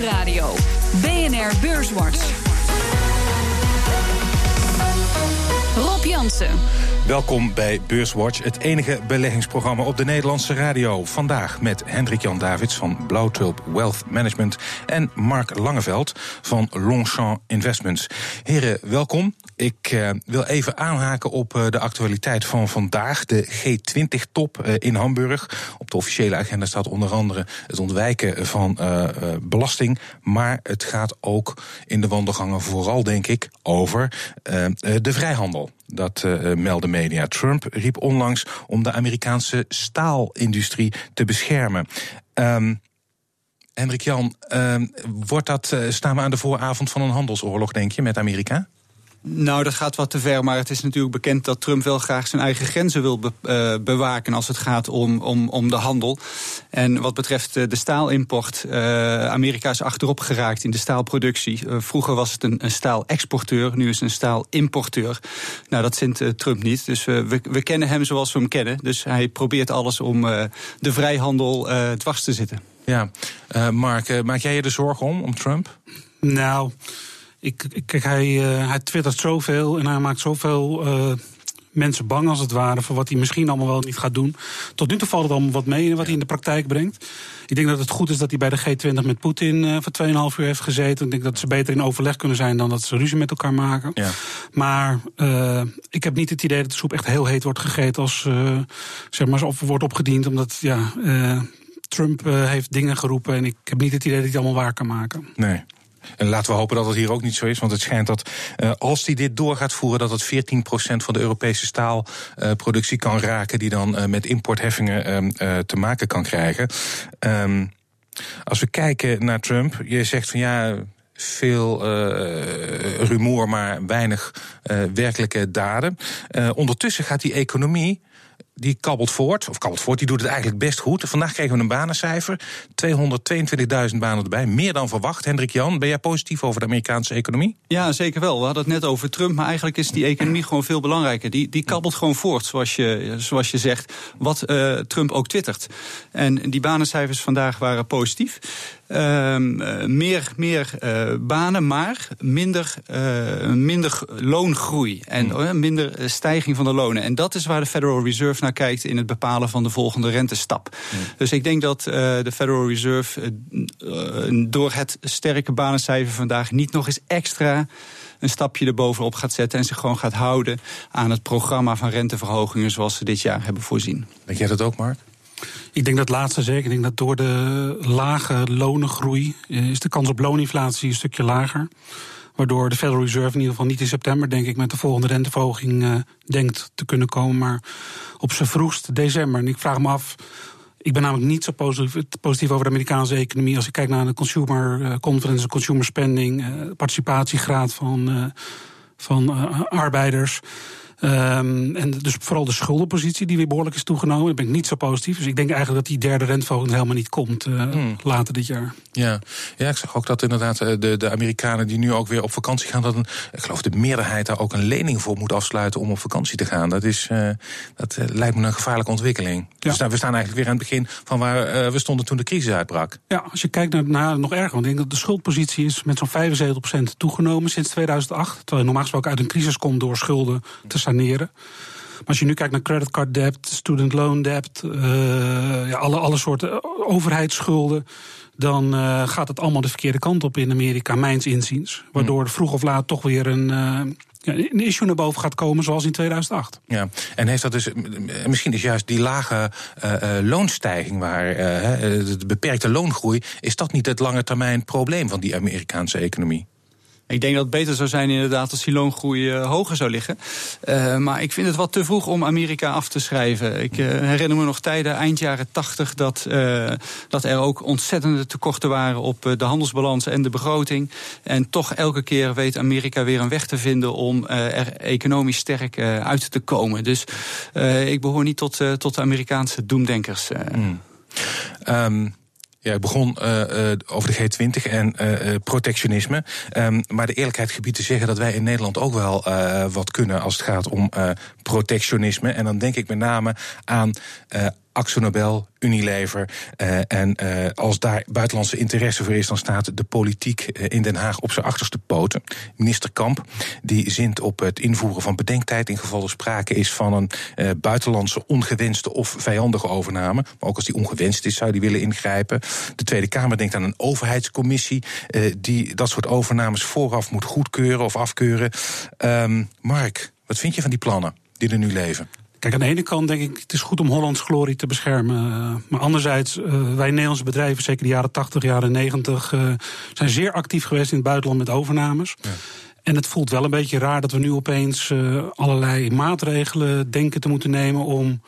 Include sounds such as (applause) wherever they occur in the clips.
Nieuwsradio. BNR Beurswatch. Welkom bij Beurswatch, het enige beleggingsprogramma op de Nederlandse radio. Vandaag met Hendrik Jan Davids van Blauwtulp Wealth Management en Mark Langeveld van Longchamp Investments. Heren, welkom. Ik uh, wil even aanhaken op uh, de actualiteit van vandaag. De G20-top uh, in Hamburg. Op de officiële agenda staat onder andere het ontwijken van belasting. Maar het gaat ook in de wandelgangen vooral, denk ik, over de vrijhandel. Dat uh, melden media. Trump riep onlangs om de Amerikaanse staalindustrie te beschermen. Um, Hendrik Jan, uh, wordt dat, uh, staan we aan de vooravond van een handelsoorlog, denk je, met Amerika? Nou, dat gaat wat te ver, maar het is natuurlijk bekend dat Trump wel graag zijn eigen grenzen wil be uh, bewaken als het gaat om, om, om de handel. En wat betreft uh, de staalimport, uh, Amerika is achterop geraakt in de staalproductie. vroeger was het een, een staalexporteur, nu is het een staalimporteur. Nou, dat vindt Trump niet. Dus we, we kennen hem zoals we hem kennen. Dus hij probeert alles om de vrijhandel dwars te zitten. Ja, Mark, maak jij je er zorgen om, om Trump? Nou. Ik, kijk, hij, uh, hij twittert zoveel en hij maakt zoveel uh, mensen bang als het ware voor wat hij misschien allemaal wel niet gaat doen. Tot nu toe valt het allemaal wat mee wat hij in de praktijk brengt. Ik denk dat het goed is dat hij bij de G20 met Poetin uh, voor 2,5 uur heeft gezeten. Ik denk dat ze beter in overleg kunnen zijn dan dat ze ruzie met elkaar maken. Ja. Maar uh, ik heb niet het idee dat de soep echt heel heet wordt gegeten als uh, zeg maar, of wordt opgediend. Omdat ja, Trump heeft dingen geroepen en ik heb niet het idee dat hij het allemaal waar kan maken. Nee. En laten we hopen dat het hier ook niet zo is. Want het schijnt dat uh, als hij dit door gaat voeren, dat het 14% van de Europese staalproductie kan raken. Die dan uh, met importheffingen uh, te maken kan krijgen. Um, als we kijken naar Trump, je zegt van ja. Veel rumoer, maar weinig werkelijke daden. ondertussen gaat die economie die kabbelt voort. Of kabbelt voort, die doet het eigenlijk best goed. Vandaag kregen we een banencijfer. 222.000 banen erbij. Meer dan verwacht. Hendrik Jan, ben jij positief over de Amerikaanse economie? Ja, zeker wel. We hadden het net over Trump. Maar eigenlijk is die economie gewoon veel belangrijker. Die, die kabbelt gewoon voort, zoals je, zoals je zegt. Wat uh, Trump ook twittert. En die banencijfers vandaag waren positief. Uh, meer meer uh, banen, maar minder, uh, minder loongroei. En hmm. minder stijging van de lonen. En dat is waar de Federal Reserve naar kijkt in het bepalen van de volgende rentestap. Hmm. Dus ik denk dat de Federal Reserve door het sterke banencijfer vandaag niet nog eens extra een stapje erbovenop gaat zetten en zich gewoon gaat houden aan het programma van renteverhogingen zoals ze dit jaar hebben voorzien. Denk jij dat ook, Mark? Ik denk dat laatste zeker. Ik denk dat door de lage lonengroei eh, is de kans op looninflatie een stukje lager. Waardoor de Federal Reserve in ieder geval niet in september, denk ik, met de volgende renteverhoging uh, denkt te kunnen komen. Maar op zijn vroegst december. En ik vraag me af. Ik ben namelijk niet zo positief, over de Amerikaanse economie. Als ik kijk naar de consumer uh, confidence, consumer spending, participatiegraad van, van arbeiders. Um, en dus vooral de schuldenpositie die weer behoorlijk is toegenomen. Daar ben ik niet zo positief. Dus ik denk eigenlijk dat die derde renteverhoging helemaal niet komt uh, hmm. later dit jaar. Ja. ja, ik zag ook dat inderdaad eh, de, de Amerikanen die nu ook weer op vakantie gaan... dat een, ik geloof de meerderheid daar ook een lening voor moet afsluiten om op vakantie te gaan. Dat, is, uh, dat lijkt me een gevaarlijke ontwikkeling. Ja. Dus nou, we staan eigenlijk weer aan het begin van waar we stonden toen de crisis uitbrak. Ja, als je kijkt naar, naar nog erger, want ik denk dat de schuldpositie is met zo'n 75% toegenomen sinds 2008. Terwijl je normaal gesproken uit een crisis komt door schulden te saneren. Maar als je nu kijkt naar creditcard debt, student loan debt, uh, ja, alle, alle soorten overheidsschulden. Dan uh, gaat het allemaal de verkeerde kant op in Amerika, mijns inziens. Waardoor hmm. vroeg of laat toch weer een, uh, een issue naar boven gaat komen, zoals in 2008. Ja, en heeft dat dus. Misschien is juist die lage loonstijging, waar de beperkte loongroei. is dat niet het lange termijn probleem van die Amerikaanse economie? Ik denk dat het beter zou zijn inderdaad als die loongroei uh, hoger zou liggen. Uh, maar ik vind het wat te vroeg om Amerika af te schrijven. Ik uh, herinner me nog tijden, eind jaren tachtig, dat, dat er ook ontzettende tekorten waren op de handelsbalans en de begroting. En toch elke keer weet Amerika weer een weg te vinden om er economisch sterk uit te komen. Dus ik behoor niet tot, tot de Amerikaanse doemdenkers. Mm. Um. Ja, ik begon uh, over de G20 en uh, protectionisme. Um, maar de eerlijkheid gebied te zeggen dat wij in Nederland ook wel wat kunnen als het gaat om protectionisme. En dan denk ik met name aan Axo Nobel, Unilever. Uh, en uh, als daar buitenlandse interesse voor is, dan staat de politiek uh, in Den Haag op zijn achterste poten. Minister Kamp die zint op het invoeren van bedenktijd in geval er sprake is van een buitenlandse ongewenste of vijandige overname. Maar ook als die ongewenst is, zou die willen ingrijpen. De Tweede Kamer denkt aan een overheidscommissie die dat soort overnames vooraf moet goedkeuren of afkeuren. Um, Mark, wat vind je van die plannen die er nu leven? Kijk, aan de ene kant denk ik, het is goed om Hollands glorie te beschermen. Maar anderzijds, wij Nederlandse bedrijven, zeker de jaren 80, jaren 90, zijn zeer actief geweest in het buitenland met overnames. Ja. En het voelt wel een beetje raar dat we nu opeens allerlei maatregelen denken te moeten nemen om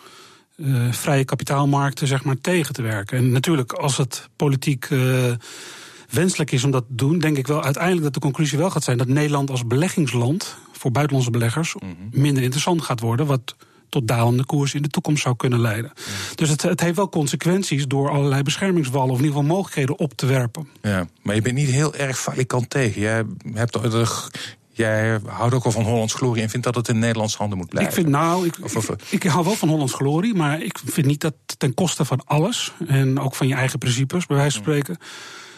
vrije kapitaalmarkten zeg maar, tegen te werken. En natuurlijk, als het politiek wenselijk is om dat te doen, denk ik wel uiteindelijk dat de conclusie wel gaat zijn dat Nederland als beleggingsland voor buitenlandse beleggers minder interessant gaat worden. Wat tot dalende koers in de toekomst zou kunnen leiden. Dus het, het, heeft wel consequenties door allerlei beschermingswallen of in ieder geval mogelijkheden op te werpen. Ja, maar je bent niet heel erg falikant tegen. Jij hebt Jij houdt ook wel van Hollands glorie en vindt dat het in Nederlandse handen moet blijven. Ik vind nou, ik, of, of, ik, ik, hou wel van Hollands glorie, maar ik vind niet dat ten koste van alles en ook van je eigen principes, bij wijze van spreken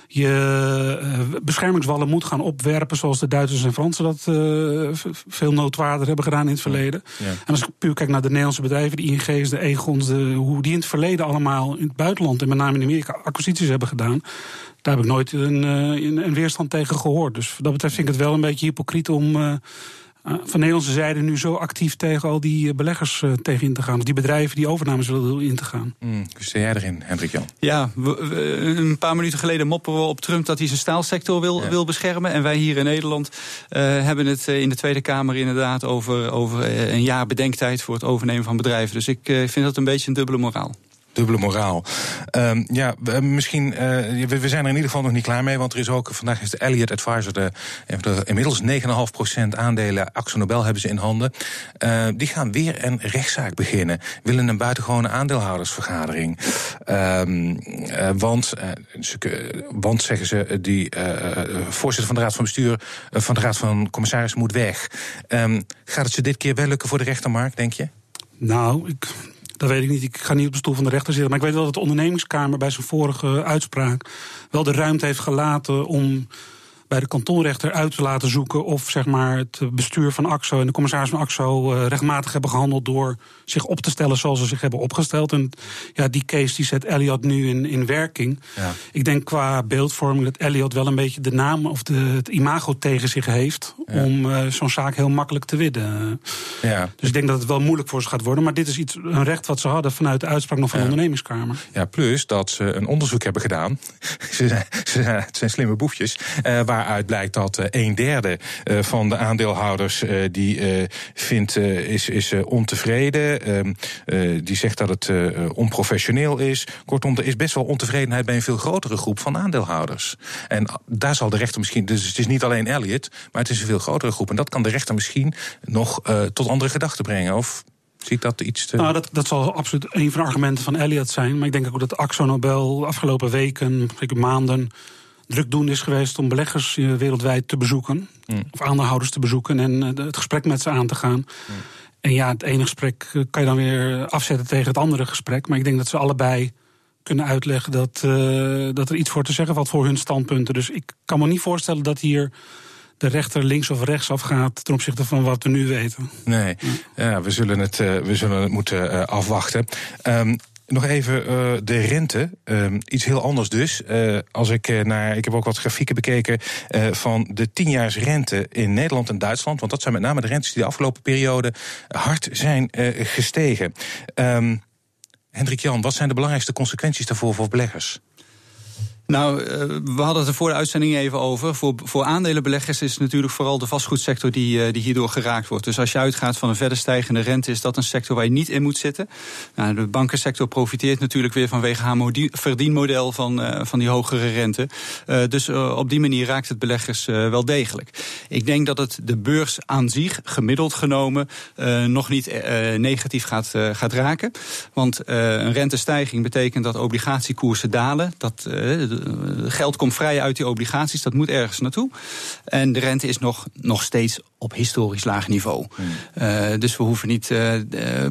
je uh, beschermingswallen moet gaan opwerpen, zoals de Duitsers en Fransen dat uh, veel noodwaarder hebben gedaan in het verleden. Ja. En als ik puur kijk naar de Nederlandse bedrijven, de ING's, de Egons, de, hoe die in het verleden allemaal in het buitenland en met name in Amerika acquisities hebben gedaan, daar heb ik nooit een, uh, een weerstand tegen gehoord. Dus wat dat betreft vind ik het wel een beetje hypocriet om uh, van Nederlandse zijde nu zo actief tegen al die uh, beleggers uh, tegen in te gaan. Of die bedrijven die overnames willen in te gaan. Mm, hoe sta jij erin, Hendrik Jan? Ja, we, we, een paar minuten geleden mopperen we op Trump dat hij zijn staalsector wil, ja. wil beschermen. En wij hier in Nederland hebben het in de Tweede Kamer inderdaad over, over een jaar bedenktijd voor het overnemen van bedrijven. Dus ik vind dat een beetje een dubbele moraal dubbele moraal. Um, ja, misschien, uh, we, zijn er in ieder geval nog niet klaar mee, want er is ook, vandaag is de Elliott Advisor, de, de inmiddels 9,5% aandelen Axo Nobel hebben ze in handen. Uh, die gaan weer een rechtszaak beginnen, willen een buitengewone aandeelhoudersvergadering. Um, want, want, zeggen ze, die voorzitter van de Raad van Bestuur, van de Raad van Commissarissen moet weg. Um, gaat het ze dit keer wel lukken voor de rechtermarkt, denk je? Nou, ik, dat weet ik niet. Ik ga niet op de stoel van de rechter zitten. Maar ik weet wel dat de ondernemingskamer bij zijn vorige uitspraak wel de ruimte heeft gelaten om bij de kantonrechter uit te laten zoeken of zeg maar, het bestuur van AXO en de commissaris van AXO uh, rechtmatig hebben gehandeld door zich op te stellen zoals ze zich hebben opgesteld. En ja, die case die zet Elliot nu in, in werking. Ja. Ik denk qua beeldvorming dat Elliot wel een beetje de naam of de, het imago tegen zich heeft ja. om uh, zo'n zaak heel makkelijk te winnen. Ja. Dus ik denk dat het wel moeilijk voor ze gaat worden. Maar dit is iets, een recht wat ze hadden vanuit de uitspraak nog van de ondernemingskamer. Ja, plus dat ze een onderzoek hebben gedaan. (laughs) ze, zijn, ze zijn, het zijn slimme boefjes. Uh, waaruit blijkt dat uh, een derde uh, van de aandeelhouders uh, die vindt, is, is ontevreden. Ehm, die zegt dat het onprofessioneel is. Kortom, er is best wel ontevredenheid bij een veel grotere groep van aandeelhouders. En daar zal de rechter misschien, dus het is niet alleen Elliot, maar het is een veel grotere groep. En dat kan de rechter misschien nog tot andere gedachten brengen. Of Ziet dat iets te... Nou, dat, dat zal absoluut een van de argumenten van Elliot zijn. Maar ik denk ook dat Axo Nobel afgelopen weken, maanden druk doen is geweest om beleggers eh, wereldwijd te bezoeken. Mm. Of aandeelhouders te bezoeken en eh, het gesprek met ze aan te gaan. Mm. En ja, het ene gesprek eh, kan je dan weer afzetten tegen het andere gesprek. Maar ik denk dat ze allebei kunnen uitleggen dat, uh, dat er iets voor te zeggen valt voor hun standpunten. Dus ik kan me niet voorstellen dat hier de rechter links of rechts afgaat ten opzichte van wat we nu weten. Nee, ja, we, zullen het, uh, we zullen het moeten uh, afwachten. Um, nog even uh, de rente. Uh, iets heel anders dus. Uh, als ik naar. Ik heb ook wat grafieken bekeken van de tienjaarsrente in Nederland en Duitsland. Want dat zijn met name de rentes die de afgelopen periode hard zijn gestegen. Um, Hendrik Jan, wat zijn de belangrijkste consequenties daarvoor voor beleggers? Nou, uh, we hadden het er voor de uitzending even over. Voor, voor aandelenbeleggers is het natuurlijk vooral de vastgoedsector die, uh, die hierdoor geraakt wordt. Dus als je uitgaat van een verder stijgende rente, is dat een sector waar je niet in moet zitten. Nou, de bankensector profiteert natuurlijk weer vanwege haar verdienmodel van, uh, van die hogere rente. dus op die manier raakt het beleggers wel degelijk. Ik denk dat het de beurs aan zich, gemiddeld genomen, nog niet negatief gaat, gaat raken. Want een rentestijging betekent dat obligatiekoersen dalen. Dat geld komt vrij uit die obligaties, dat moet ergens naartoe. En de rente is nog, nog steeds op historisch laag niveau. Hmm. dus we hoeven niet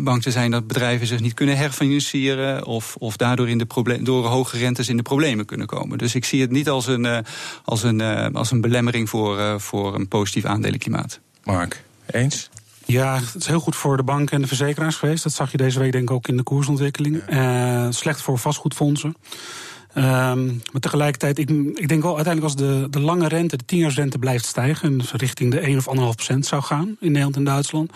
bang te zijn dat bedrijven zich niet kunnen herfinancieren of, of daardoor in de probleem, door hoge rentes in de problemen kunnen komen. Dus ik zie het niet als een, als een, als een belemmering voor, voor een positief aandelenklimaat. Mark, eens? Ja, het is heel goed voor de banken en de verzekeraars geweest. Dat zag je deze week denk ik ook in de koersontwikkeling. Uh, slecht voor vastgoedfondsen. Um, maar tegelijkertijd, ik, ik denk wel uiteindelijk als de, de lange rente, de tienjaarsrente blijft stijgen... en richting de 1 of 1,5 procent zou gaan in Nederland en Duitsland...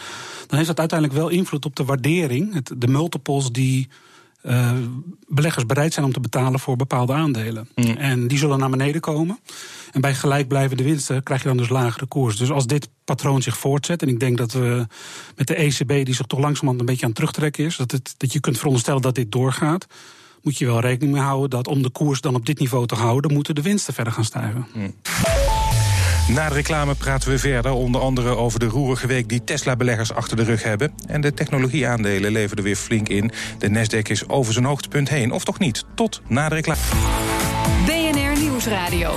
dan heeft dat uiteindelijk wel invloed op de waardering, het, de multiples die uh, beleggers bereid zijn om te betalen voor bepaalde aandelen. Mm. En die zullen naar beneden komen. En bij gelijkblijvende winsten krijg je dan dus lagere koers. Dus als dit patroon zich voortzet, en ik denk dat we met de ECB, die zich toch langzamerhand een beetje aan het terugtrekken is, dat, het, dat je kunt veronderstellen dat dit doorgaat moet je wel rekening mee houden dat om de koers dan op dit niveau te houden, moeten de winsten verder gaan stijgen. Mm. Na de reclame praten we verder, onder andere over de roerige week die Tesla-beleggers achter de rug hebben. En de technologieaandelen leverden weer flink in. De Nasdaq is over zijn hoogtepunt heen, of toch niet? Tot na de reclame. BNR Nieuwsradio.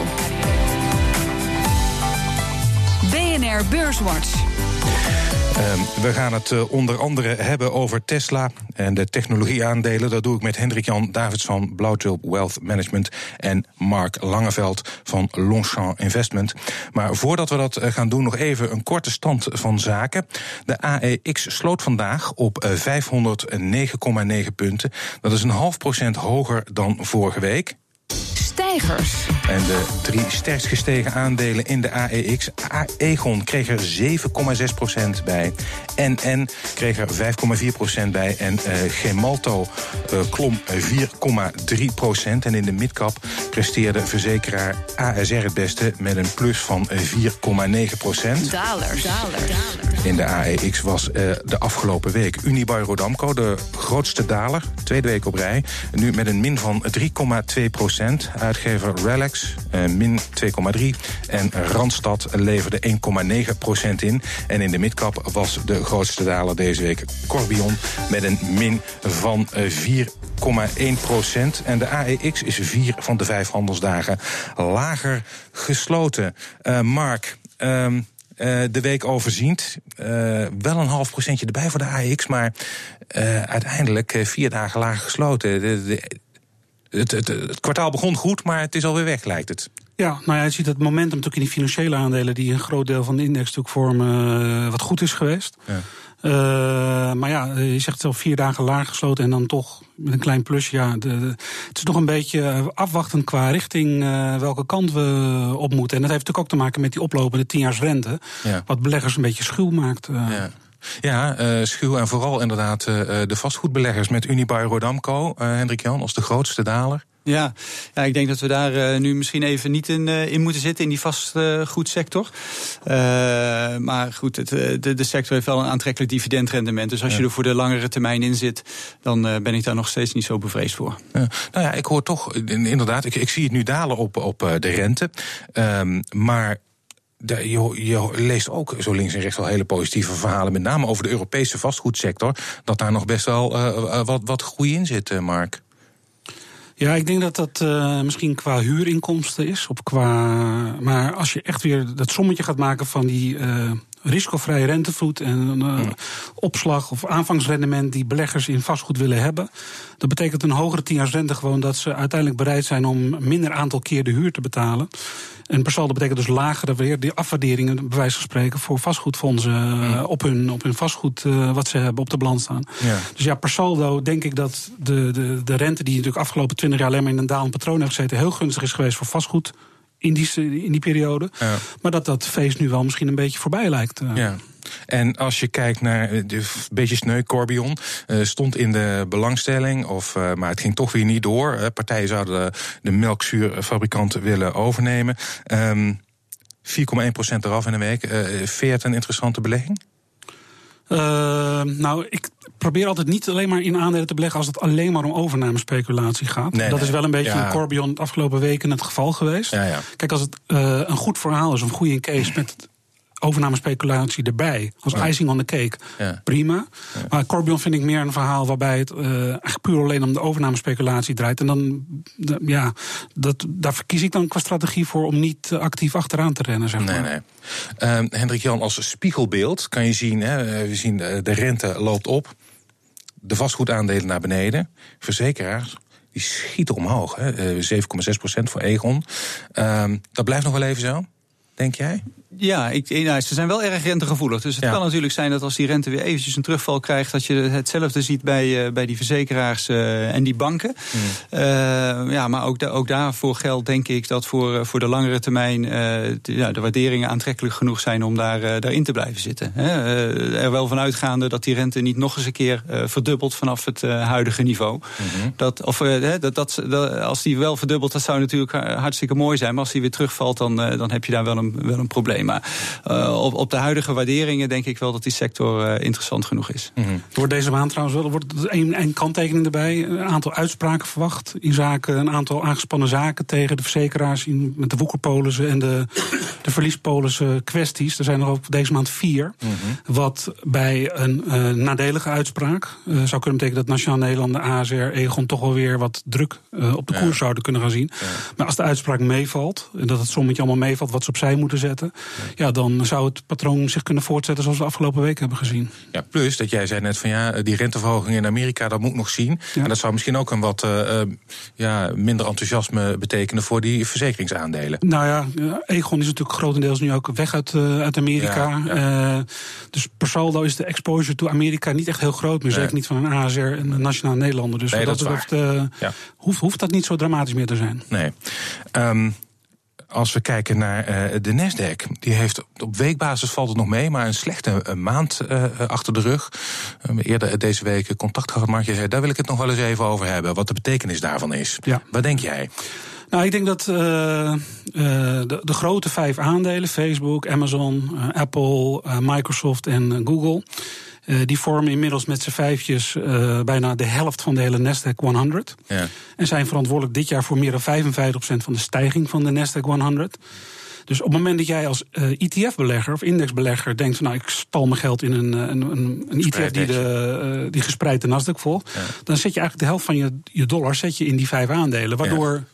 BNR Beurswatch. Ehm, we gaan het uh, onder andere hebben over Tesla en de technologieaandelen. Dat doe ik met Hendrik-Jan Davids van Blauwtulp Wealth Management en Mark Langeveld van Longchamp Investment. Maar voordat we dat uh, gaan doen, nog even een korte stand van zaken. De AEX sloot vandaag op uh, eh, 509,9 punten. Dat is een half procent hoger dan vorige week. En de drie sterkst gestegen aandelen in de AEX. Aegon kreeg er 7,6% bij. NN kreeg er 5,4% bij. En uh, Gemalto uh, klom 4,3%. En in de midcap presteerde verzekeraar ASR het beste met een plus van 4,9%. Dalers. In de AEX was uh, de afgelopen week Unibail Rodamco de grootste daler. Tweede week op rij. Nu met een min van 3,2%. Uitgever Relax uh, min 2,3. En Randstad leverde 1,9% in. En in de midcap was de grootste daler deze week Corbion met een min van 4,1% En de AEX is vier van de vijf handelsdagen lager gesloten. Uh, Mark, uh, de week overziend. Wel een half procentje erbij voor de AEX, maar uiteindelijk vier dagen lager gesloten. De, de, het, het, het, kwartaal begon goed, maar het is alweer weg, lijkt het. Ja, nou ja, je ziet het momentum natuurlijk in die financiële aandelen... die een groot deel van de index natuurlijk vormen, wat goed is geweest. Ja. Uh, maar ja, je zegt zelf vier dagen laag gesloten en dan toch met een klein plus. Ja, de, het is nog een beetje afwachtend qua richting uh, welke kant we op moeten. En dat heeft natuurlijk ook te maken met die oplopende tienjaarsrente. Ja. Wat beleggers een beetje schuw maakt. Uh. Ja. Ja, uh, schuw en vooral inderdaad uh, de vastgoedbeleggers met Unibail Rodamco, uh, Hendrik Jan, als de grootste daler. Ja, ja, ik denk dat we daar nu misschien even niet in, in moeten zitten in die vastgoedsector. Maar goed, het, de, de, sector heeft wel een aantrekkelijk dividendrendement. Dus als ja. je er voor de langere termijn in zit, dan ben ik daar nog steeds niet zo bevreesd voor. Ja. Nou ja, ik hoor toch, inderdaad, ik, ik zie het nu dalen op, op de rente. Um, maar je, je, leest ook zo links en rechts wel hele positieve verhalen, met name over de Europese vastgoedsector, dat daar nog best wel uh, wat, wat groei in zit, Mark. Ja, ik denk dat dat misschien qua huurinkomsten is. Op qua, maar als je echt weer dat sommetje gaat maken van die risicovrije rentevloed en uh, opslag of aanvangsrendement die beleggers in vastgoed willen hebben. Dat betekent een hogere tienjaarsrente gewoon dat ze uiteindelijk bereid zijn om minder aantal keer de huur te betalen. En per saldo betekent dus lagere weer die afwaarderingen, bij wijze van spreken, voor vastgoedfondsen uh, op, hun, op hun vastgoed uh, wat ze hebben op de balans staan. Ja. Dus ja, per saldo denk ik dat de, de, de rente die natuurlijk afgelopen twintig jaar alleen maar in een dalend patroon heeft gezeten, heel gunstig is geweest voor vastgoed in die, in die periode. Ja. Maar dat dat feest nu wel misschien een beetje voorbij lijkt. Uh. Ja. En als je kijkt naar eh, de beetje sneu, Corbion uh, stond in de belangstelling, of, uh, maar het ging toch weer niet door. Uh, partijen zouden de, de melkzuurfabrikanten willen overnemen. Um, 4,1% eraf in een week. vind je het een interessante belegging? Nou, ik probeer altijd niet alleen maar in aandelen te beleggen als het alleen maar om overnamespeculatie gaat. Nee, dat nee. is wel een beetje ja. in Corbion de afgelopen weken het geval geweest. Ja, ja. Kijk, als het uh, een goed verhaal is, een goede case met overnamespeculatie erbij. Als Ja. icing on the cake. Ja. Prima. Maar Corbion vind ik meer een verhaal waarbij het eh, eigenlijk puur alleen om de overnamespeculatie draait. En dan, de- ja, dat, daar verkies ik dan qua strategie voor om niet eh, actief achteraan te rennen. Zeg Nee, maar. nee. Ehm, Hendrik Jan, als spiegelbeeld kan je zien, hè, we zien eh, de rente loopt op, de vastgoedaandelen naar beneden, verzekeraars. Die schieten omhoog, hè? eh, 7,6% voor Egon. Ehm, dat blijft nog wel even zo, denk jij? Ja, ik, nou, ze zijn wel erg rentegevoelig. Dus het Ja. kan natuurlijk zijn dat als die rente weer eventjes een terugval krijgt... dat je hetzelfde ziet bij, eh, bij die verzekeraars eh, en die banken. Hmm. Eh, ja, maar ook, da- ook daarvoor geldt denk ik dat voor, eh, voor de langere termijn... eh, de, ja, de waarderingen aantrekkelijk genoeg zijn om daar, eh, daarin te blijven zitten. Hè. Eh, er wel van uitgaande dat die rente niet nog eens een keer eh, verdubbelt... vanaf het eh, huidige niveau. Mhm. Dat, of, eh, dat, dat, dat- als die wel verdubbelt, dat zou natuurlijk eh, hartstikke mooi zijn. Maar als die weer terugvalt, dan, eh, dan heb je daar wel een, wel een probleem. Maar eh, op, op de huidige waarderingen denk ik wel dat die sector eh, interessant genoeg is. Mhm. Er wordt deze maand trouwens wel er wordt een, een kanttekening erbij. Een aantal uitspraken verwacht in zaken een aantal aangespannen zaken tegen de verzekeraars in, met de woekerpolissen en de, (clicks tongue) de verliespolissen kwesties. Er zijn er ook deze maand vier. Wat bij een eh, nadelige uitspraak eh, zou kunnen betekenen dat Nationaal Nederland, de ASR, Egon toch wel weer wat druk eh, op de Ja. koers zouden kunnen gaan zien. Maar als de uitspraak meevalt, en dat het sommetje allemaal meevalt wat ze opzij moeten zetten, ja, dan zou het patroon zich kunnen voortzetten zoals we afgelopen week hebben gezien. Ja, plus dat jij zei net van ja, die renteverhoging in Amerika, dat moet nog zien. Ja. En dat zou misschien ook een wat eh, eh, ja, minder enthousiasme betekenen voor die verzekeringsaandelen. Nou ja, Egon is natuurlijk grotendeels nu ook weg uit, eh, uit Amerika. Ja, dus per saldo is de exposure to Amerika niet echt heel groot meer. Nee. Zeker niet van een ASR en een Nationaal Nederlander. Dus Nee, dat Ja. hoeft, hoeft dat niet zo dramatisch meer te zijn. Nee. Ehm, als we kijken naar eh, de Nasdaq, die heeft op weekbasis valt het nog mee, maar een slechte eh, maand eh, achter de rug. Eerder deze week contact gehad, Mark. Je zei, daar wil ik het nog wel eens even over hebben, wat de betekenis daarvan is. Ja. Wat denk jij? Nou, ik denk dat de, de grote vijf aandelen, Facebook, Amazon, Apple, Microsoft en Google, die vormen inmiddels met z'n vijfjes eh, bijna de helft van de hele Nasdaq 100. Ja. En zijn verantwoordelijk dit jaar voor meer dan 55% van de stijging van de Nasdaq 100. Dus op het moment dat jij als eh, ETF-belegger of indexbelegger denkt: van, Nou, ik stal mijn geld in een, eh, een, een, een ETF die, de, eh, die gespreid de Nasdaq volgt, dan zet je eigenlijk de helft van je, je dollar zet je in die vijf aandelen. Waardoor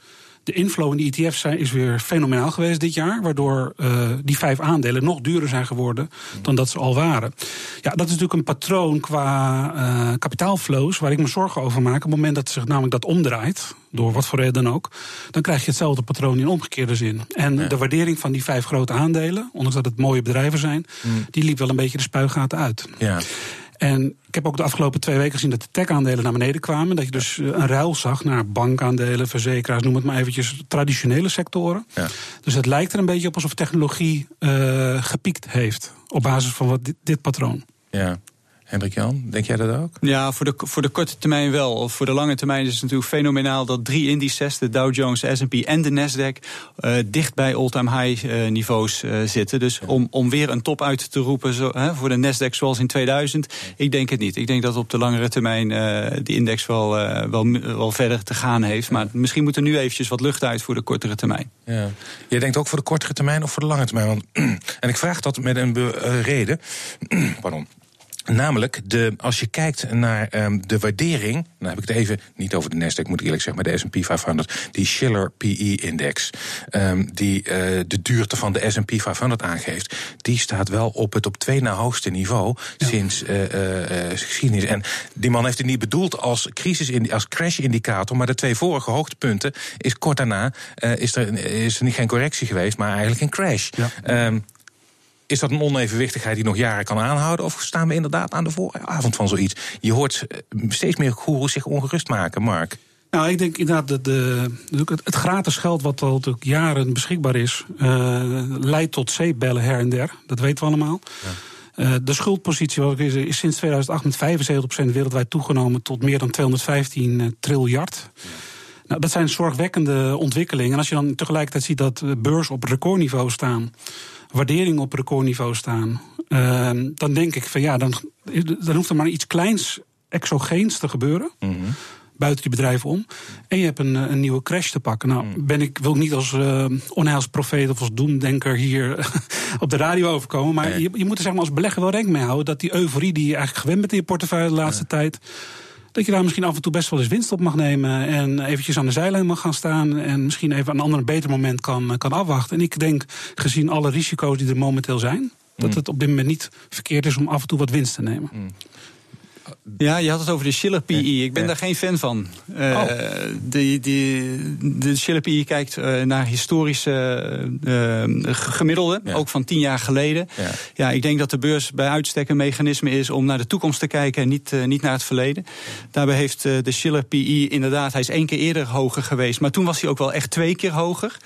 de inflow in die ETF's is weer fenomenaal geweest dit jaar. Waardoor eh, die vijf aandelen nog duurder zijn geworden dan dat ze al waren. Ja, dat is natuurlijk een patroon qua eh, kapitaalflows waar ik me zorgen over maak. Op het moment dat zich namelijk dat omdraait, door wat voor reden dan ook, dan krijg je hetzelfde patroon in omgekeerde zin. En de waardering van die vijf grote aandelen, ondanks dat het mooie bedrijven zijn, die liep wel een beetje de spuigaten uit. Ja. En ik heb ook de afgelopen twee weken gezien dat de tech-aandelen naar beneden kwamen. Dat je dus eh, een ruil zag naar bankaandelen, verzekeraars, noem het maar eventjes, traditionele sectoren. Ja. Dus het lijkt er een beetje op alsof technologie eh, gepiekt heeft. Op basis van wat dit, dit patroon. ja. Hendrik Jan, denk jij dat ook? Ja, voor de, voor de korte termijn wel. Of voor de lange termijn is het natuurlijk fenomenaal dat drie indices, de Dow Jones, de S&P en de Nasdaq, eh, dicht bij all-time high eh, niveaus eh, zitten. Dus om, om weer een top uit te roepen zo, hè, voor de Nasdaq zoals in 2000, ik denk het niet. Ik denk dat op de langere termijn die index wel, wel, wel verder te gaan heeft. Maar misschien moet er nu eventjes wat lucht uit voor de kortere termijn. Ja. Jij denkt ook voor de kortere termijn of voor de lange termijn? Want, (clears throat) en ik vraag dat met een reden. (clears throat) Pardon. Namelijk, de, als je kijkt naar ehm, de waardering, dan heb ik het even niet over de Nasdaq, moet ik eerlijk zeggen, maar de S&P 500, die Schiller PE-index, ehm, die eh, de duurte van de S&P 500 aangeeft, die staat wel op het op twee na hoogste niveau sinds eh, eh, geschiedenis. En die man heeft het niet bedoeld als crisis, als crash-indicator, maar de twee vorige hoogtepunten is kort daarna is, er, is er niet geen correctie geweest, maar eigenlijk een crash. Ja. Ehm, is dat een onevenwichtigheid die nog jaren kan aanhouden? Of staan we inderdaad aan de vooravond van zoiets? Je hoort eh, steeds meer goeroes zich ongerust maken, Mark. Nou, ik denk inderdaad dat de, het, gratis geld wat al jaren beschikbaar is, eh, leidt tot zeepbellen her en der. Dat weten we allemaal. Eh, de schuldpositie wat is, is sinds 2008 met 75% wereldwijd toegenomen tot meer dan 215 triljard. Nou, dat zijn zorgwekkende ontwikkelingen. En als je dan tegelijkertijd ziet dat beurs op recordniveau staan, waarderingen op recordniveau staan, eh, dan denk ik van ja, dan, dan hoeft er maar iets kleins exogeens te gebeuren buiten die bedrijven om. En je hebt een, eh, een nieuwe crash te pakken. Nou, ben ik, wil ik niet als eh onheilsprofeet of als doemdenker hier (laughs) op de radio overkomen. Maar je, je moet er zeg maar, als belegger wel rekening mee houden dat die euforie die je eigenlijk gewend bent in je portefeuille de laatste tijd dat je daar misschien af en toe best wel eens winst op mag nemen. En eventjes aan de zijlijn mag gaan staan. En misschien even een ander beter moment kan, kan afwachten. En ik denk, gezien alle risico's die er momenteel zijn, dat mm. het op dit moment niet verkeerd is om af en toe wat winst te nemen. Mm. Ja, je had het over de Schiller PE. Ik ben daar geen fan van. Uh, de, de Schiller PE kijkt uh, naar historische uh, gemiddelden, ook van tien jaar geleden. Ja. ja. ik denk dat de beurs bij uitstek een mechanisme is om naar de toekomst te kijken en niet, niet naar het verleden. Daarbij heeft de Schiller PE inderdaad, hij is één keer eerder hoger geweest, maar toen was hij ook wel echt twee keer hoger.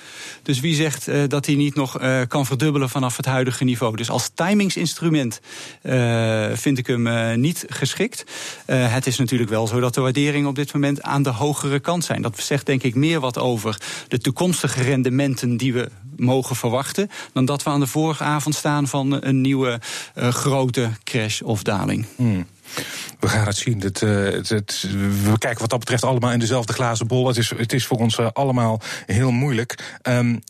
Dus wie zegt dat hij niet nog kan verdubbelen vanaf het huidige niveau? Dus als timingsinstrument vind ik hem niet geschikt. Uh, het is natuurlijk wel zo dat de waarderingen op dit moment aan de hogere kant zijn. Dat zegt denk ik meer wat over de toekomstige rendementen die we mogen verwachten. dan dat we aan de vorige avond staan van een nieuwe uh, grote crash of daling. Hmm. We gaan het zien. Uh, het, we kijken wat dat betreft allemaal in dezelfde glazen bol. Het is, het is voor ons allemaal heel moeilijk. Um,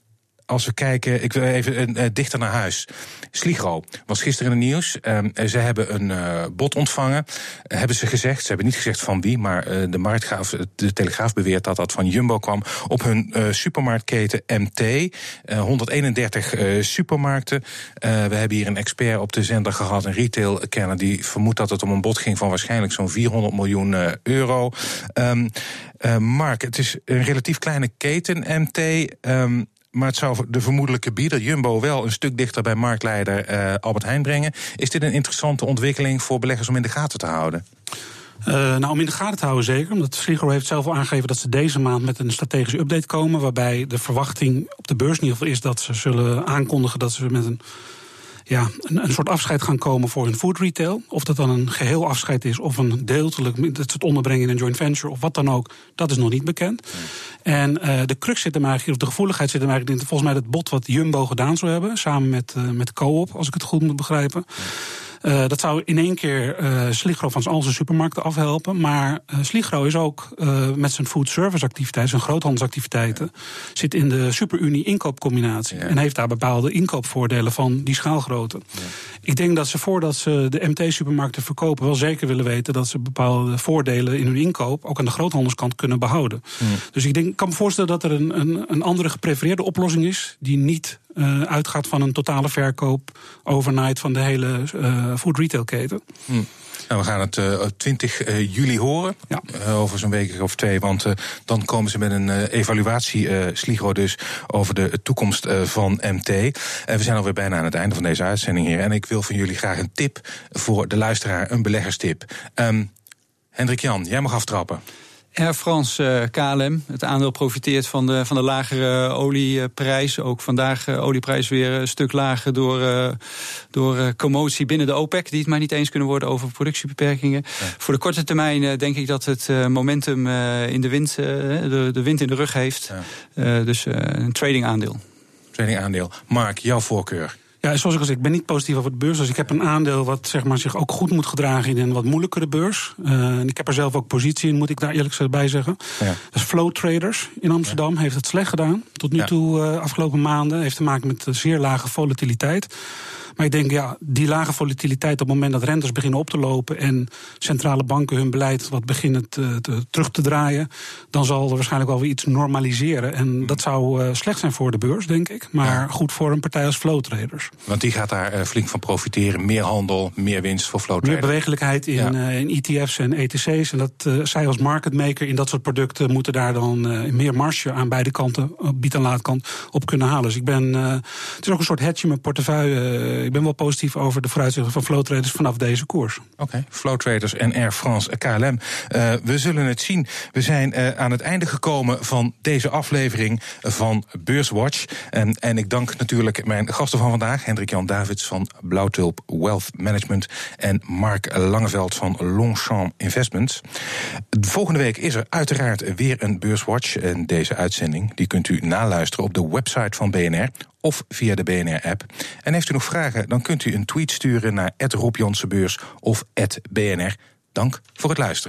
als we kijken, ik wil even uh, dichter naar huis. Sligro was gisteren in het nieuws. Uh, ze hebben een uh, bod ontvangen. hebben ze gezegd. Ze hebben niet gezegd van wie, maar de marktgraaf, de Telegraaf beweert dat dat van Jumbo kwam. Op hun supermarktketen MT. 131 supermarkten. we hebben hier een expert op de zender gehad, een retail kenner, die vermoedt dat het om een bod ging van waarschijnlijk zo'n 400 miljoen euro. Um, Mark, het is een relatief kleine keten, MT. Um, maar het zou de vermoedelijke bieder Jumbo wel een stuk dichter bij marktleider uh, Albert Heijn brengen. Is dit een interessante ontwikkeling voor beleggers om in de gaten te houden? Uh, nou, om in de gaten te houden zeker. Omdat Sligro heeft zelf al aangegeven dat ze deze maand met een strategische update komen. Waarbij de verwachting op de beurs in ieder geval is dat ze zullen aankondigen dat ze met een ja, een, een, soort afscheid gaan komen voor hun food retail. Of dat dan een geheel afscheid is of een deeltelijk dat ze het onderbrengen in een joint venture of wat dan ook, dat is nog niet bekend. En uh, de crux zit hem eigenlijk, of de gevoeligheid zit hem eigenlijk in volgens mij het bod wat Jumbo gedaan zou hebben, samen met, uh, met Coop, als ik het goed moet begrijpen. Uh, dat zou in één keer uh, Sligro van al zijn supermarkten afhelpen. Maar uh, Sligro is ook met zijn food service activiteiten, zijn groothandelsactiviteiten, zit in de superunie inkoopcombinatie. En heeft daar bepaalde inkoopvoordelen van die schaalgrootte. Ja. Ik denk dat ze voordat ze de MT-supermarkten verkopen, wel zeker willen weten dat ze bepaalde voordelen in hun inkoop ook aan de groothandelskant kunnen behouden. Dus ik denk, kan me voorstellen dat er een, een, een andere geprefereerde oplossing is, die niet uh, uitgaat van een totale verkoop overnight van de hele uh, food retail keten. Hmm. Nou, we gaan het uh, 20 uh, juli horen, ja. over zo'n week of twee. Want dan komen ze met een evaluatie, Sligro dus, over de toekomst van MT. En we zijn alweer bijna aan het einde van deze uitzending hier. En ik wil van jullie graag een tip voor de luisteraar, een beleggerstip. Um, Hendrik Jan, jij mag aftrappen. Air France uh, KLM, het aandeel profiteert van de, van de lagere olieprijs. Ook vandaag uh, olieprijs weer een stuk lager door, uh, door commotie binnen de OPEC... die het maar niet eens kunnen worden over productiebeperkingen. Voor de korte termijn denk ik dat het momentum in de wind, de, de wind in de rug heeft. Ja. dus een trading aandeel. Trading aandeel. Mark, jouw voorkeur? Ja, zoals ik al zei, ik ben niet positief over de beurs. Dus ik heb een aandeel wat zeg maar, zich ook goed moet gedragen in een wat moeilijkere beurs. Uh, en ik heb er zelf ook positie in, moet ik daar eerlijk bij zeggen. Ja. Dus Flow Traders in Amsterdam heeft het slecht gedaan. Tot nu ja. toe, uh, afgelopen maanden. Heeft te maken met zeer lage volatiliteit. Maar ik denk, ja, die lage volatiliteit op het moment dat rentes beginnen op te lopen en centrale banken hun beleid wat beginnen te, te, terug te draaien, dan zal er waarschijnlijk wel weer iets normaliseren. En hmm. dat zou uh, slecht zijn voor de beurs, denk ik. Maar ja. goed voor een partij als flow traders. Want die gaat daar uh, flink van profiteren. Meer handel, meer winst voor flow traders. Meer bewegelijkheid in, ja. uh, in ETF's en ETC's. En dat zij als market maker in dat soort producten moeten daar dan meer marge aan beide kanten, bied- en laatkant, op kunnen halen. Dus ik ben, het is ook een soort hedge in mijn portefeuille ik ben wel positief over de vooruitzichten van flow traders vanaf deze koers. Oké, okay. flow traders en Air France KLM. Uh, we zullen het zien. We zijn uh, aan het einde gekomen van deze aflevering van Beurswatch. En, en ik dank natuurlijk mijn gasten van vandaag, Hendrik Jan Davids van Blauwtulp Wealth Management en Mark Langeveld van Longchamp Investments. Volgende week is er uiteraard weer een Beurswatch. En deze uitzending die kunt u naluisteren op de website van BNR of via de BNR-app. En heeft u nog vragen, dan kunt u een tweet sturen naar Rob of BNR. Dank voor het luisteren.